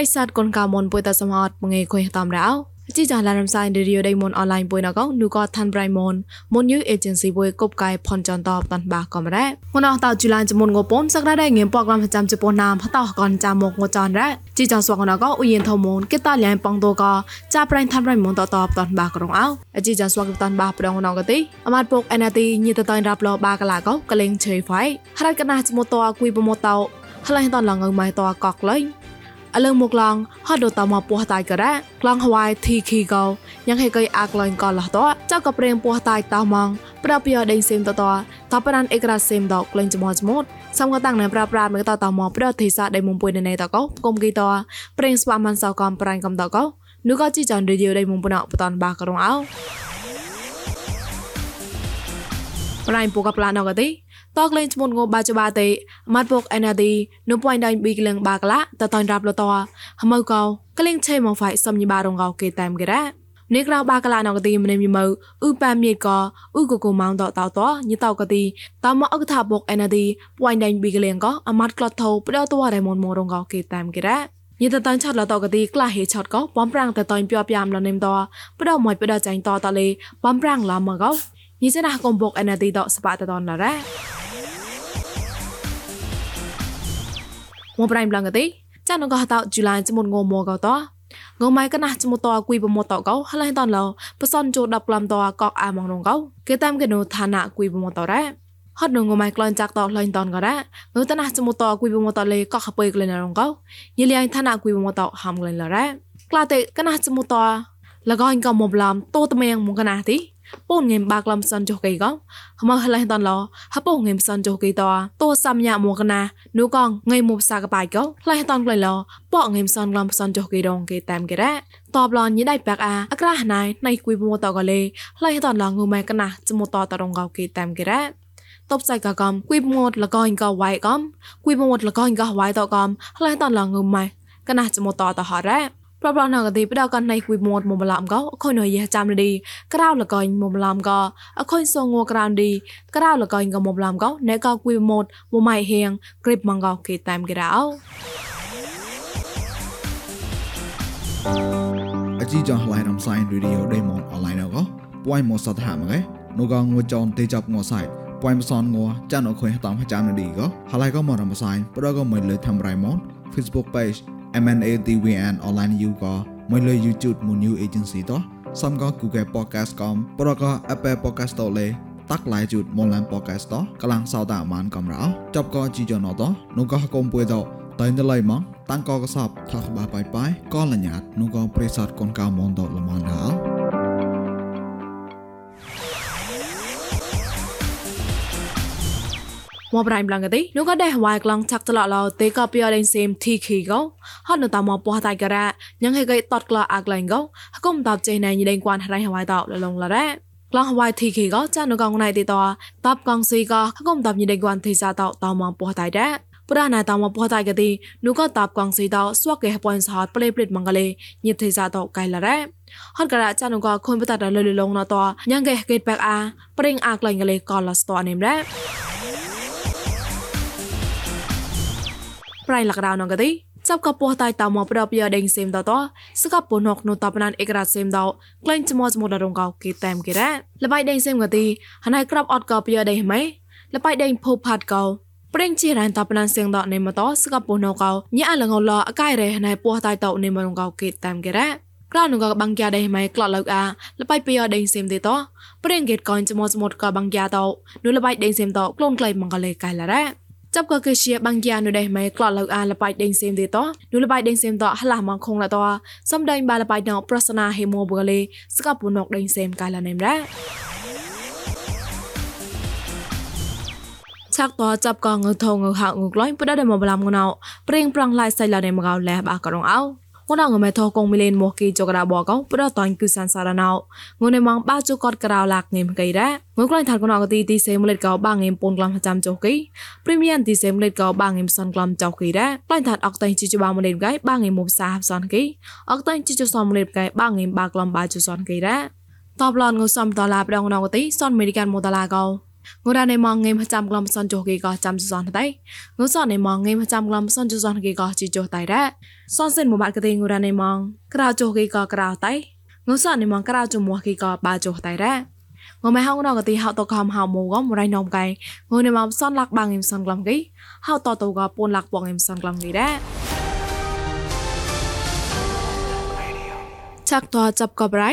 រិស័តកុនកៅមុនពុយតសមអត់មងេខុយតាមរោជីចាឡារំសាយឌីរីយដៃមុនអនឡាញពុយណកោនូក៏ឋានប្រៃមុនមុនយូអេเจนស៊ីពុយកົບកៃផនចន្តបតាន់បាកំរ៉ាមុនអត់តជូឡានចមុនងពនសក្តាដៃងៀមពកឡំចាំជប៉ុនណាមផតកនចាំមកងចនរ៉ាជីចាស្វកណកោឧយិនធមុនគេតលៀងប៉ងតកចាប្រៃឋានប្រៃមុនតតបតាន់បាក្រុងអោអជីចាស្វកតាន់បាប្រងណកទីអមាត់ពុកអេណាទីញីតតៃរាប់លបាកឡាកោកលេងឆេហ្វៃហរ៉ាកណាចមុតតគួយបមតោខ្លះតឡងងម៉ៃតកកលេង អលឹងមកឡងហត់ដល់តមកពោះតៃការ៉ាក្លងហវ៉ៃធីខីកោយ៉ាងហេកៃអាក្លែងកោឡោះតចៅក៏ព្រៀងពោះតៃតោម៉ងប្រាប់ពីអដេងសេមតតតបរានអេក្រាសេមដកក្លែងចមោចមត់សំក៏តាំងណែប្រាប់ប្រាប់មើតតមកប្រតិសាដៃមុំពុយណែតកោគុំគីតព្រៀងស្វាមិនសោកំប្រាញ់កំតកោនោះក៏ជីចានរីឌីដៃមុំពុណបតនបាករងអោប្រៃពូកប្លានអកទី តកលេងឈ្មោះងបាចបាទេម៉ាត់ពុកអេណាឌីនុពួយដៃប៊ីក្លឹងបាក្លាតតៃរាប់លតហមៅកោក្លៀងឆេមកហ្វៃសំញីបារងកោគេតាមគេរ៉ានេះក្រៅបាក្លាណកទីមនេមីមើឧបាមៀតកឧកកូម៉ងតតតញីតកទីតមកអកថាបុកអេណាឌីពួយដៃប៊ីក្លៀងកអម៉ាត់ក្លត់ថោផ្ដោតរ៉េមុនមករងកោគេតាមគេរ៉ាញាតតាញ់ឆតឡតកទីក្លាហេឆតកោបំប្រាំងតតាញ់ពីអបយ៉ាមលនេមតផ្ដោមួយផ្ដោចាញ់តតលេបំប្រាំងឡាមកោញីចណាកំបុកអេណាឌីតសបាតតនឡរ៉ា មប្រៃប្លងកទេចានងកហតជូឡៃចមុនងមកតងម៉ៃកណាចមុតអគួយបមតកោហឡៃតនឡបសនជូដប់ក្លំតកកអាមងនងកោគេតាមកេណូឋានៈគួយបមតរ៉ាហត់នងម៉ៃក្លនចាក់តឡៃតនករ៉ាងើតណាចមុតអគួយបមតលេកខបើក្លែនរងកោញិលៃឋានៈគួយបមតហាំក្លែនឡរ៉ាក្លាតេកណាចមុតលកអញកមបឡាំតូតមៀងមកកណាទី ពូនងេមបាក្លំសនចុះកៃកងហមហឡៃតនឡហពូងេមសនចុះកៃតតូសាំញាមកណានូកងងេមមុបសាកបាយកោឡៃតនក្លៃឡប៉ងេមសនក្លំសនចុះកៃដងកៃតាមកេរ៉ាតបឡនញីដៃបាក់អាអក្រាណៃណៃគួយមួតកលេឡៃតនឡងូម៉ែកណាចមុតតរងកោកៃតាមកេរ៉ាតបសៃកកំគួយមត់លកអញកវ៉ៃកំគួយមត់លកអញកវ៉ៃតកំឡៃតនឡងូម៉ែកណាចមុតតហរ៉ា ប្របណងទីបដកណៃគួយមត់មុំឡាំកអខុនយចាំឌីក្រៅលកញមុំឡាំកអខុនសងក្រៅឌីក្រៅលកញកមុំឡាំកណែកគួយមត់មុំម៉ៃហៀងគ្រីបម៉ងកគេតាមគេរោអជីចងឡៃរំសាយរីឌីអូដេម៉ុនអនឡាញកពួយមកសតហាមកែនូកងងចនទេចាប់ងសៃពួយមសនងចានអខុយតាមចាំឌីកហឡៃកមរំសាយប្រកមិនលើធ្វើរៃម៉ុន Facebook page MNATVN online you ក៏មួយលើ YouTube មួយ new agency តោះសំក៏ Google Podcast កំប្រក៏ Apple Podcast តលេតាក់ឡៃជូតមកឡាន podcast តកលាំងសោតាមានកំរោចប់ក៏ជីចណតនោះក៏កុំពួយតតៃណឡៃម៉ងតាំងក៏កសបថកបាបាយបាយក៏លញ្ញាតនោះក៏ប្រេសតកូនកៅមនតលមនដល់ មកប្រៃប្លងកទេនោះក៏ដែរវ៉ៃក្លងឆាក់ចលឡោទេក៏ពីអដេងសេមធីខីកោហត់នៅតាមមកពោះតៃការ៉ាញ៉ាងហេកៃតតក្លអាក្លែងកោហកុំតបចេណៃញីដេងគួនហរៃហវ៉ៃតលលងឡរ៉ាក្លងហវ៉ៃធីខីកោចានុកងណៃទីតតបកងស៊ីកោហកុំតបញីដេងគួនធីសាតតមពោះតៃដែរពរាណាតមកពោះតៃកទីនោះក៏តបកងស៊ីតស្វកកេပွန်សហតប្លេប្លេតមងកលេញិបធីសាតកៃឡរ៉ាហត់ការចានុកខុនបតតលលលងណតញ៉ាងកេកេតបែកអាប្រេងអាក្លែងកលេកលស្តអនេមរ៉ា ប្រៃលកដៅនងកទីចាប់កពោះតៃតមកប្រពយដេងសេមតតសកពនកនោះតបណានអេក្រាសេមដក្លែងចមចមដរងកោគេតាមគេរ៉ាលបៃដេងសេមកទីហណៃក្របអត់កោពយដេងម៉ៃលបៃដេងភូផាត់កោប្រេងជារ៉ានតបណានសៀងដនេមតសកពនកោញ៉ាលងលអកៃរ៉េហណៃពោះតៃតនេមរងកោគេតាមគេរ៉ាក្រៅនងកបាំងជាដេម៉ៃក្លត់លោកអាលបៃពយដេងសេមទេតប្រេងកេតកោចមចមកបាំងជាតនោះលបៃដេងសេមតក្លូនក្លៃមងកលេកៃឡារ៉ា ចាប់ក៏គឺជាបាំងយ៉ានៅដែរម៉ែក្លត់លោកអាលបៃដេងសេមទេតនូលបៃដេងសេមតហឡាម៉ងខងឡតសំដែងបាលបៃណោប្រសនាហេមូបូលេស្កបពុនកដេងសេមកៃឡានេមរ៉ាឆាក់តចាប់ក៏ងើថងងើហៅងើក្លែងផ្ដដែលមកបឡាំងណៅព្រៀងប្រងឡាយសៃឡានេមកោលែបាក៏រងអោ ងនងមេថោកងមីលេនមកគីចករាបកោប្រតនគឺសានសារណៅងនេម៉ងបាជូកតក្រៅឡាក់ងេមកៃរ៉ាងក្លែងថាកណកទីទីសេមលេតកោបាងេមពូនក្លំចាំចុកគីព្រីមៀនទីសេមលេតកោបាងេមសនក្លំចុកគីរ៉ាក្លែងថាអកតៃជីជបាមលេតកៃបាងេមមុបសាហសនគីអកតៃជីជសំលេតកៃបាងេមបាក្លំបាជូសនគីរ៉ាតបឡនងសំតឡាប្រងណកទីសនអមេរិកានម៉ូតឡាកោ ងូរ៉ាណេម៉ងងេមចាំក្លំសនចុះគេកោចាំសនតៃងូសណេម៉ងងេមចាំក្លំសនចុះសនគេកោជីចុះតៃរ៉ាសនសិនមួយបាត់កទេងូរ៉ាណេម៉ងក្រៅចុះគេកោក្រៅតៃងូសណេម៉ងក្រៅចុះមួយគេកោបាចុះតៃរ៉ាងមហងណកទីហៅតកំហៅមងមរៃណងកៃងនមសនលាក់បាងអ៊ីមសនក្លំគីហៅតតកពូនលាក់បងអ៊ីមសនក្លំគីដែរចាក់តចាប់កបរៃ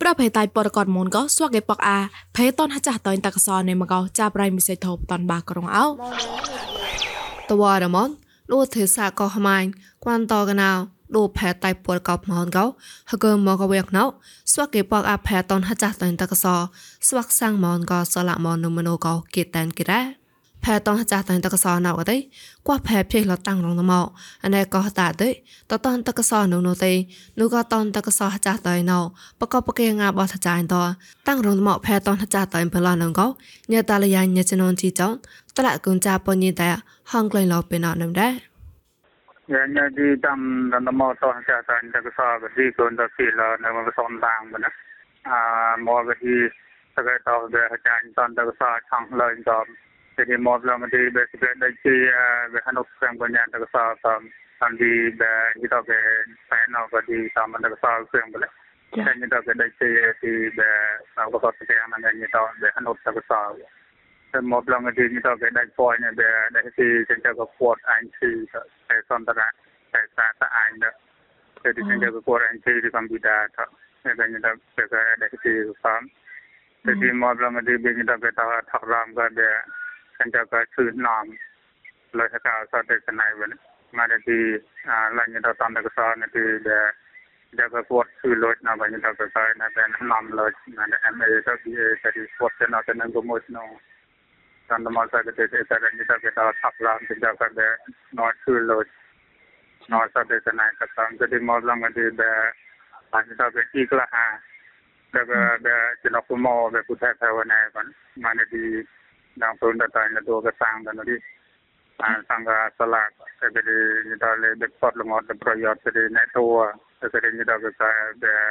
ប្រភេទតៃបរកតមុនក៏ស្វាក់គេបកអាភេតនហចាតៃតកសនៃមកោចាប់រៃមិសេធបតនបាក្រុងអោតវ៉ារមនលូទេសាក៏ហ្មៃគួនតកណៅលូផែតៃពលកោមងកោហកមកវេកណោស្វាក់គេបកអាផែតនហចាតៃតកសស្វាក់សាំងមងក៏សលមននុមណូកោគេតានគេរ៉ា ផែតងចាតានតកសណៅកទេកួផែភេលតាំងរងណមកអណែកោតាទេតតនតកសណូណូទេនូកតនតកសចាតៃណៅបកបកេងាបថចាញ់តតាំងរងណមកផែតងចាតៃបលណងកោញតាលយ៉ាញញចននជីចောင်းតលគុនចាបញិតហងក្លែងឡោពេណណំដែរ Yang di tam dan mo to sa sa nda ko sa ga di ko nda si la na ma son bang ba na. Ah mo ga di sa ga to ga ha chan ton da ko sa chang la ga jadi mo la ma di be sa da chi ga han ok sang ba nya da ko sa sa an di ba ni to ga sa no ga di sa ma da ko sa sang ba la. Sa ni to ga da chi di ba sa ko sa ta na ni to ba han ok sa ko sa. តែមកឡងទីនេះទៅគេដាច់ពណ៌នេះដែលដែលទីចិញ្ចឹមក៏ពតអញទីតែ សន្តរៈតែសាតអញទៅទីចិញ្ចឹមក៏ពតអញទីទីកុំព្យូទ័រទៅតែគេនេះទៅគេដែលទីសំតែទីមកឡងទីបេនេះទៅគេទៅថតរំក៏ដែលចិញ្ចឹមក៏ជឿណាំលើថាសតតែស្នៃវិញ មកទីឡាញ់ទៅតាមទៅសនទីដែលដែលក៏ពតជឿលុយណាវិញទៅទៅណាតែណាំលុយណា MA ទៅទីទីពតទៅណាទៅនឹងក៏មួយនោះ dan the masa ke te ta ni ta ke ta thapla ke ja ka de not to lo no sa de na ka sang ke di mo lang de de ani ta ke ti kla ha de ke de ke no ko mo be ku ta ta wa na ទទួលកសាំងដល់នេះអាសង្ឃាសាឡាសេបរីនិតលេដឹកផតលងត់ប្រយោជន៍សេរីណេតួសេរីនិតកសាដែល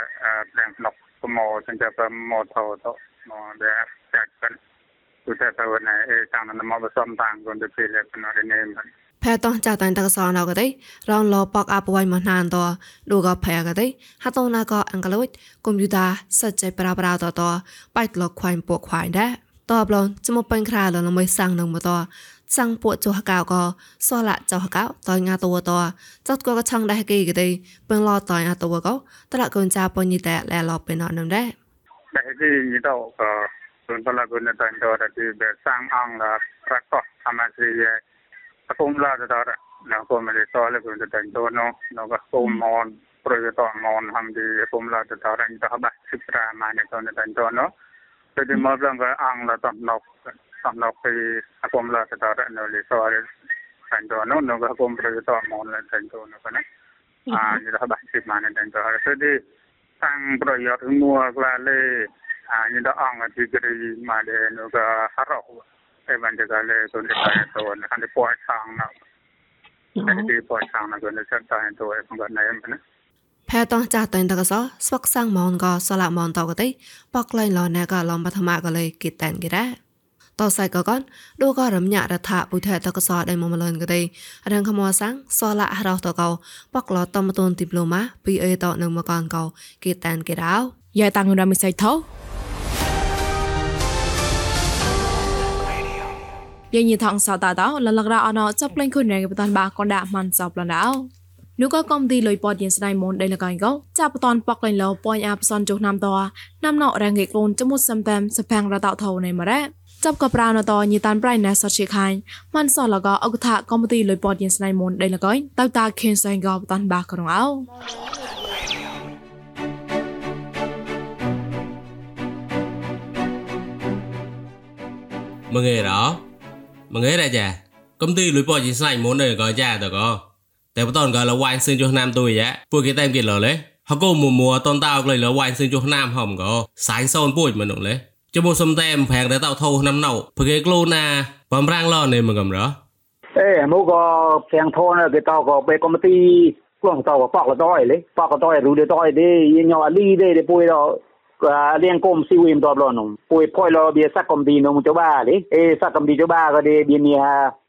ប្រាំងក្នុងសមសង្កប្រមោថោតមកដែលចាក់กันទុតតវណៃអេតាមនមបសំតាងគនទៅពេលក្នុងរនេមផែតោះចាតានតកសណកដៃរងលបកអបវៃមណានតឌូកផែកដៃហតោណាកអង្កលូចកុំព្យូទ័រសិតចៃប្រាប្រាតតបៃតលខ្វៃពួកខ្វៃដែរ តបឡនចមុពេញខ្រាលលមិនសាំងនឹងមតសាំងពួកចុះកៅក៏សละចុះកៅតងាតវតចត់ក៏ឆងដែរគេគេទេពឹងឡតងាតវក៏តរកូនចាបញីតែលែឡពេណនឹងដែរតែគេញីតក៏ kun pala kun na tan do ti be sang ang la prakko amasi ye akum la da da na ko me le so le kun tan do no no ga ko mon pro ye to mon ham di akum la da da ran da ba sitra ma ne to na tan do no te di jadi mablang ga ang la tam nok tam nok pe akom la ta da no le so are san do no no ga kom pre to mon la san do no kana a ni da ba si ma ne dan do ha so di sang pro yo mu la le a ni da ang ti gri ma le no ga ha ro e ban de ga le so le ta so na han de po sang na แต่ที่ปอดทางนั้นก็ในเส้นทางตัวเองก็ในมันนะ ផែតោះចាស់តែនតកសស្វកសាំងម៉ោនក៏សឡាម៉ោនតកទេបកក្លែងលណែក៏ឡំបឋមក៏លេគិតានគេដែរតសៃកកនដូក៏រំញារដ្ឋពុទ្ធតកសដៃមមលនក៏ទេរងខមសាំងសឡាអរោតកោបកលតំតូនឌីប្លូម៉ាពីអេតនឹងមកកនកោគិតានគេរោយ៉ាតាំងរមិសៃថោយាយញីថងសតាតោលលករអណចាប់ផ្លេងគុនរងបតានបាកនដាមិនសបលណៅ នោះក៏កំទីលុយពតយិនស្ដៃមុនដៃលកៃកោចាប់បតនប៉កលេងលោប៉ញអាផ្សនចុះណាំតណាំណោរងគេកូនចមុតសំតាមសភាំងរតោថោនៃមរ៉ាចាប់ក៏ប្រាណតញីតានប្រៃណែសជាខាញ់មិនសលកអុកថាកំទីលុយពតយិនស្ដៃមុនដៃលកៃតៅតាខេនសៃកោបតានបាក្រងអោមងេរោមួយថ្ងៃដែរចាកំទីលុយប៉ជីស្លាញ់មុនដែរក៏ចាតក៏ តែបតនក៏លវ៉ាញ់សឹងចុះណាមទុយយ៉ាពួកគេតែគេលលេហកុំមួមួតនតោក្លៃលវ៉ាញ់សឹងចុះណាមហំក៏សាញ់សូនពួយមិននោះលេចមុសំតែមផាំងតែតោថោណាំណៅពួកគេក្លូណាបំរាំងឡនេះមកកំរអេមកក៏ផាំងថោណាគេតោក៏បេកំទីខ្លួនតោក៏ប៉កលតយលេប៉កលតយរូដតយទេញ៉ោអាលីទេទេពួយដល់ liên công siêu im đọc lo nông bùi phôi lo bia sắc công ty nông cho ba đi ê sắc công ty cho ba có đi bia nia ta lia nhỉ ta la nhỉ để hùa có đi rõ tan đi có đi nhỉ nhỉ nhỉ cái tai mà đi អរេងគេតោអាចមកសុំតែមសផាំងតែតោធូនក៏ណៃក៏កំទីលុយប៉យស្នៃមកក៏អ៊ីនទៅក៏ព្រគេក្លូនណៃជីចនមៀងមៀងនៅមកកំហាអាចាលេရှိក៏កំញី à nấu mà nấu mà cái chanh chắc cái lời cái tay cái đấy mấy cái phim tay nó tao đi bia thấy mặt xa sao mà nó ấy có tay nó tao đi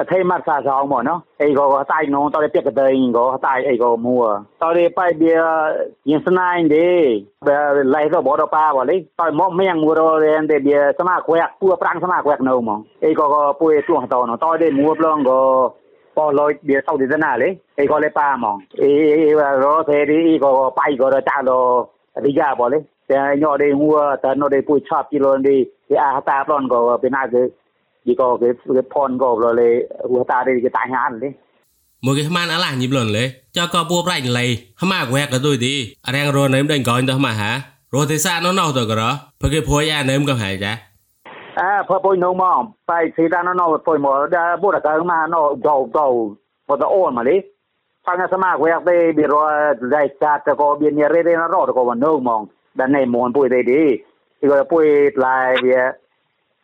အထိမဆာဆောင်ပေါ့နော်အေကောကတိုင်နုံတော်ပြက်ကတဲ့ရင်ကောတိုင်အေကောမူတော်ရပိုက်ပြရင်စနိုင်ဒီလိုက်တော့ဘောတော့ပါပါလေတော်မောမင်းမူရောရန်တဲ့ပြစမခွဲကူပရန်းစမခွဲနုံမအေကောကပွေတွန်းတော်နော်တော်တဲ့မူပလောင်းကောပေါ်လို့ဒီစောက်ဒီစနာလေအေကောလေပါမောင်အေအေရောသေးဒီကောပိုက်ကောတော့တာလို့အဓိကပေါ့လေညော်ဒီဟူတာနော်ဒီပွေချပြလို့ဒီအာတာပလွန်ကောပြနာကေ ក៏ព្រគេភួយអានឹមក៏ហើយចាអើភពុយនោមកបែសេដាណណោពុយមកដល់បុរកើមកណោដោដោបតអូនមកលេផាំងសមាវែកទេបិរដៃចាតក៏បៀនរេរេណរោក៏មកនោមក dan nei mon pui de di ti go pui lai bia ta klak lai to de pui chak no chak to de pui ko ko le e e go de pui prang e pu go no mo មួយឆាក់ធក៏ព្រគេបោអាលុយចង់សៅទេសនាលេនៅមកកំនងចាហមលទីណៃក៏ចាតពុកភួ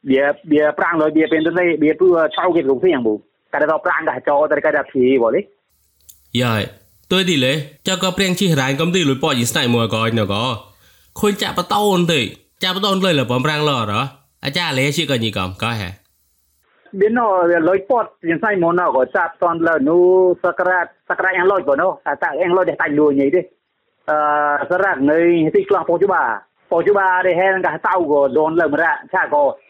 ក៏ពួយភីលទីសិនបាណោតែណៅសូងទេអេណានណោតែញ៉ាលេខ្លួនទេទីក៏ទេចានុងីទីខ្លះពោជបាកាបាសក្រាតបាងីបាជបាណោទីប៉ុនផជណាបយាកាផជណាណក៏បៀអមោបៀរអវថារេរៀនលេនៅមកបៀសៃនៅកែបៀសៃនៅកែក៏អាត់លេទីទៅជីរាញ់លើមកមកមកក៏ទេអីក៏ទេពុប្រាកុំអកុំដល់ពុ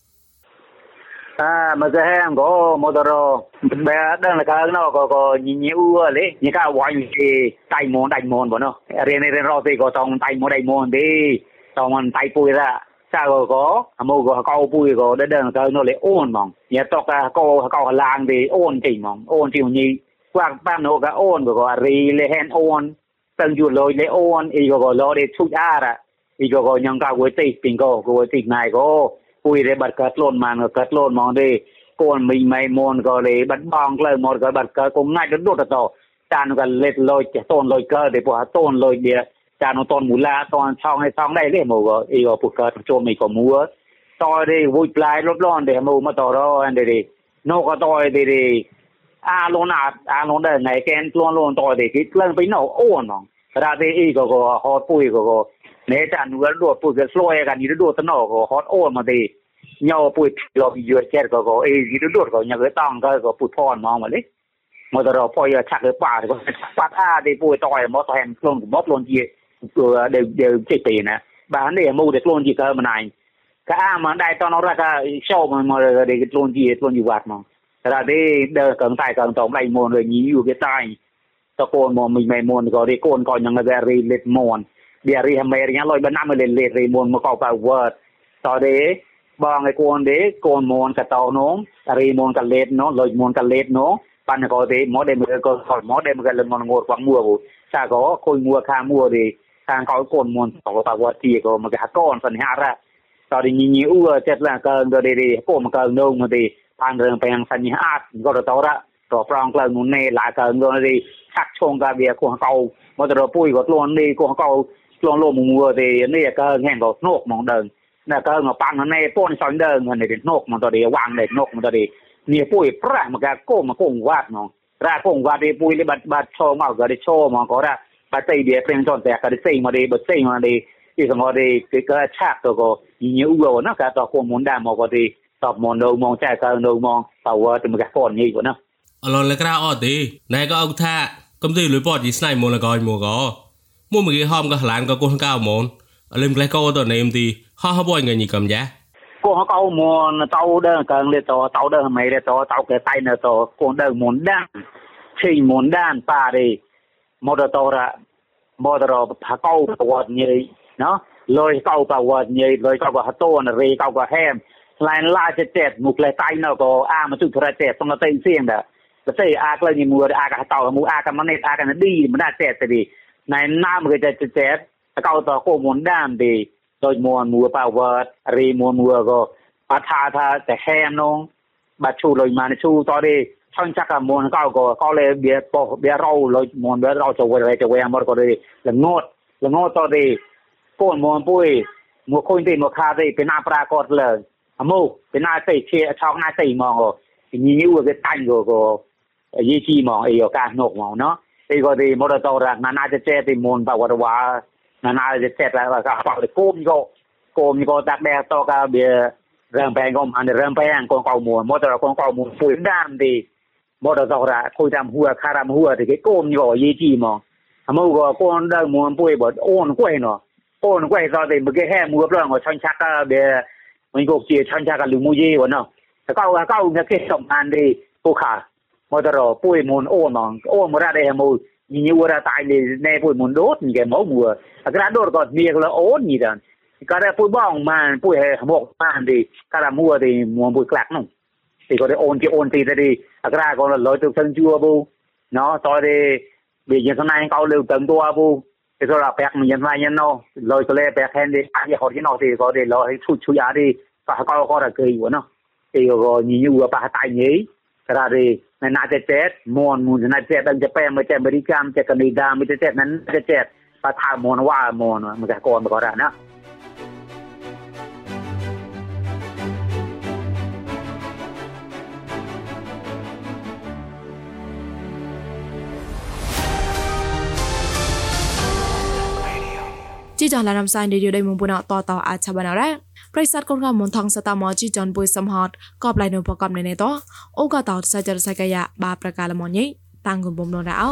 à mà cái anh có một đồ bé đang là cái nó có có nhiều lấy như cái quay thì tay môn tay môn bọn nó. Riêng riêng rồi thì có trong tay môn tay môn đi. Trong tay bùi ra. Sao có mô có câu bùi có đến đơn cái nó lại ôn mong nhà tóc à câu câu làng thì ôn chỉ mong ôn chịu nhị qua ban nó cái ôn có có ri lấy hen ôn. Tầng chuột lôi lấy ôn. Ý có có lo để chút ra. Ý có có nhân cao với tịch tình có với tịch này có. ពួយរេបាត់កើតលូនម៉ានក៏កើតលូនហ្មងទេគូនមីងម៉ៃមូនក៏លេបាត់បងក្លើមកក៏បាត់កើតគងងាច់ដុតតោចានក៏លេតលុយចេះតូនលុយកើតទេពោះតូនលុយវាចានតូនមូលាតូនឆောင်းឲ្យឆောင်းដែរលេមកក៏អីក៏ពួកកើតចូលមីក៏មួតោទេវុយផ្លាយរត់លន់ទេមកមកតរអនទេនោះក៏តោទេទេអាលូនអាអាលូនដែរណៃកែនខ្លួនលូនតោទេគេក្លើងទៅនោះអូនហ្មងរ៉ាទេអីក៏ក៏ហត់ពួយក៏ក៏ ណែតានួលដួតពុយក៏ស្លយកានេះដួតតណោក៏ហត់អូនមកទេញោពុយលបយូចេក៏ក៏អីគេដួតក៏ញ៉ាក៏តង់ក៏ក៏ពុយផនមកមកលេមកទៅរពុយឆាក់ទៅប៉ាក៏ប៉ាត់អាទេពុយតយមកទៅហែមខ្លួនមកខ្លួនជាដែលដែលចេះទេណាបាននេះមកដែលខ្លួនជាកើមិនណៃកាអាមកដែរតនរក show មកមកដែលខ្លួនជាខ្លួនជាវត្តមកតែទេដើកងតែកងតងដៃមុនរញីយូគេតែ តកូនមកមិនមែនមុនក៏រីកូនក៏យ៉ាងតែរីលេតមុនវារីអមេរិកលុយបានណាមកលេលេតរីមុនមកក៏បើ word តទេបងឯកូនទេកូនមុនកតោនោះរីមុនកលេតនោះលុយមុនកលេតនោះបានក៏ទេមកដែលមកក៏ខលមកដែលមកលមងងគាត់មួសាក៏គួយមួខាមួទេខាងកោកូនមុនក៏បើ word ទីក៏មកកូនសញ្ញារ៉ាតរីញីអ៊ូចិត្តឡាកើទៅទេកូនមកកើនោះមកទេបានរឿងទាំងសញ្ញាអាចក៏ទៅរ៉ារប្រងក្លៅមុននេះឡាកើនោះទេឆាក់ឈងកាវាគោះកោមកទៅពុយក៏ខ្លួននេះគោះកោ ខ្លួនលោមួទេនេះកើហែងក៏ស្នុកមកដើណាកើមកប៉ាំងណែពូនសនដើនេះស្នុកមកទៅទេវាងនេះស្នុកមកទៅទេនេះពុយប្រាស់មកកោមកគងវ៉ាត់មករ៉ាគងវ៉ាត់ទេពុយលេបាត់បាត់ឈោមកក៏ទេឈោមកក៏រ៉ាបាត់ទៅវាព្រៀងចន់តែក៏ទេសេមកទេបើសេមកទេទីសងទេគេក៏ឆាក់ទៅក៏ញញូវណាក៏តគមុនដែរមកក៏ទេតបមកនៅមកចែកនៅមកតើទៅមកកូនញីក៏ណាអឡលក្រៅអត់ទេណែក៏អុកថាកំទីលុយពតយីស្នៃមកលកយមកក៏ មកមកគេហមក៏ឡានក៏គោះកៅមកអលឹមក្លេះក៏ទៅនេមទីហោះបយងញីកំយ៉ាគោះកៅមកតៅដើកើងលេតតៅដើមិនលេតតៅគេតៃនៅតគោះដើមុនដានឈីមុនដានប៉ាទេមកតរមកតរផកៅប្រវត្តិញីណោះលុយកៅប្រវត្តិញីលុយកៅក៏ហតនរីកៅក៏ហែមឡានឡាចេតមុខលេតៃនៅក៏អាមកទុត្រចេតសំតេងសៀងដែរប្រទេសអាក្លែងញមួយអាកតោមួយអាកម៉នេះអាកណឌីមិនដែរចេតទេ ណៃណាមគេចេតចេតកៅតកុំមុនដានទេដូចមួនមួប៉ាវ៉ាត់រីមួនមួក៏បាថាថាតែហែមនងបាឈូលុយម៉ានឈូតទេឆនចាក់មួនកៅក៏ក៏លេបៀបោបៀរោលុយមួនបៀរោទៅវិញទៅវិញមកក៏ទេល្ងត់ល្ងត់តទេកូនមួនពុយមកខុញទេមកខាទេពីណាប្រាកតលើអមោពីណាទេជាឆោកណាទេហ្មងក៏ញីញូគេតាញ់ក៏ក៏យីជីហ្មងអីឱកាសនោះហ្មងណោះអីក៏ទីមកតរណាណាចេះទីមុនបវរវ៉ាណាណាចេះតែក៏បលគោមក៏គោមក៏តាក់ដែរតក៏វារំបែងក៏អានរំបែងកងកៅមួមកតរកងកៅមួពួយដានទីមកតរគួយតាមហួរខារา Tigo thì một đầu ra nà nà chết thì môn bảo quả quả nà nà chết là bảo để côm vô côm vô đặc biệt to cả bia rèm bèn gom anh rèm bèn con cầu mùa con cầu mùa phun đan thì một đầu đam hùa, khá đam thì cái côm vô gì mà. Mù gò con đơn mùa bùi bớt ôn quay nó ôn quay rồi thì một cái hè mùa rồi ngồi chăn chắc bia mình gục chia chăn chắc là lưu mù nó. Cao cao cái cái sống ăn đi cô khả mà ta rồi bôi môn ôn mà ôn mà ra đây mù nhìn như ra tại này này bôi môn đốt như cái máu mùa. À, cái đó đốt còn miệng là ôn như đàn cái đó bôi bong mà bôi hè một mà thì cái đó mua thì mua bôi clạc nung thì có thể ôn cái ôn thì ra đi. À, cái đó còn là lối từ sân chua bu nó tôi đi bây giờ hôm nay câu lưu tận tua bu thì tôi là bẹt mình nhân vai nhân nó lối tôi lấy bẹt hen đi. Ăn gì họ cái nó thì có thể lối chui chui á đi. Và có có là cười của nó. Thì rồi nhìn như vừa bà tại nhỉ, cái đó thì ในนาเจ็ดมอนมูนนาเจ็ดดันจะแปลมาเจ็บริกรรมจะกนิดามิเจ็ดนั้นเจ็ดประทามอนว่ามอนมันจะกรบอกได้นะจีจางลาជីายเดียวไយឌីយូដៃមុំបុណអតតអាឆាបានរ៉ា ប្រិស័តកូនកមនថងសតមជីចនពុយសំហតកបឡៃនៅប្រកបនៅនេះតអូកតោសាចរសកយៈបាប្រកាលមញីតាំងគុំបំណរអោ